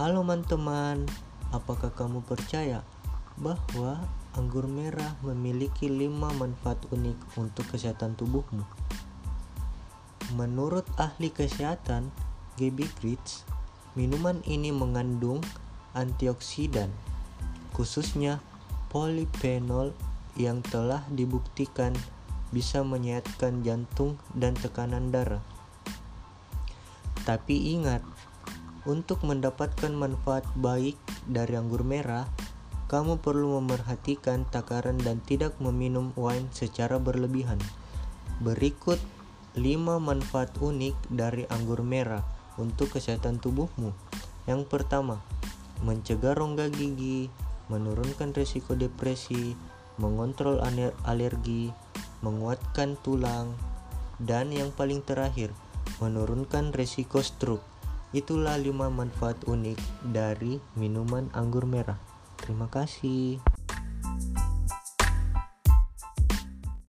Halo teman-teman, apakah kamu percaya bahwa anggur merah memiliki 5 manfaat unik untuk kesehatan tubuhmu? Menurut ahli kesehatan, Gaby Gritz, minuman ini mengandung antioksidan, khususnya polyphenol yang telah dibuktikan bisa menyehatkan jantung dan tekanan darah. Tapi ingat, untuk mendapatkan manfaat baik dari anggur merah, kamu perlu memerhatikan takaran dan tidak meminum wine secara berlebihan. Berikut 5 manfaat unik dari anggur merah untuk kesehatan tubuhmu. Yang pertama, mencegah rongga gigi, menurunkan risiko depresi, mengontrol alergi, menguatkan tulang, dan yang paling terakhir, menurunkan risiko stroke. Itulah 5 manfaat unik dari minuman anggur merah. Terima kasih.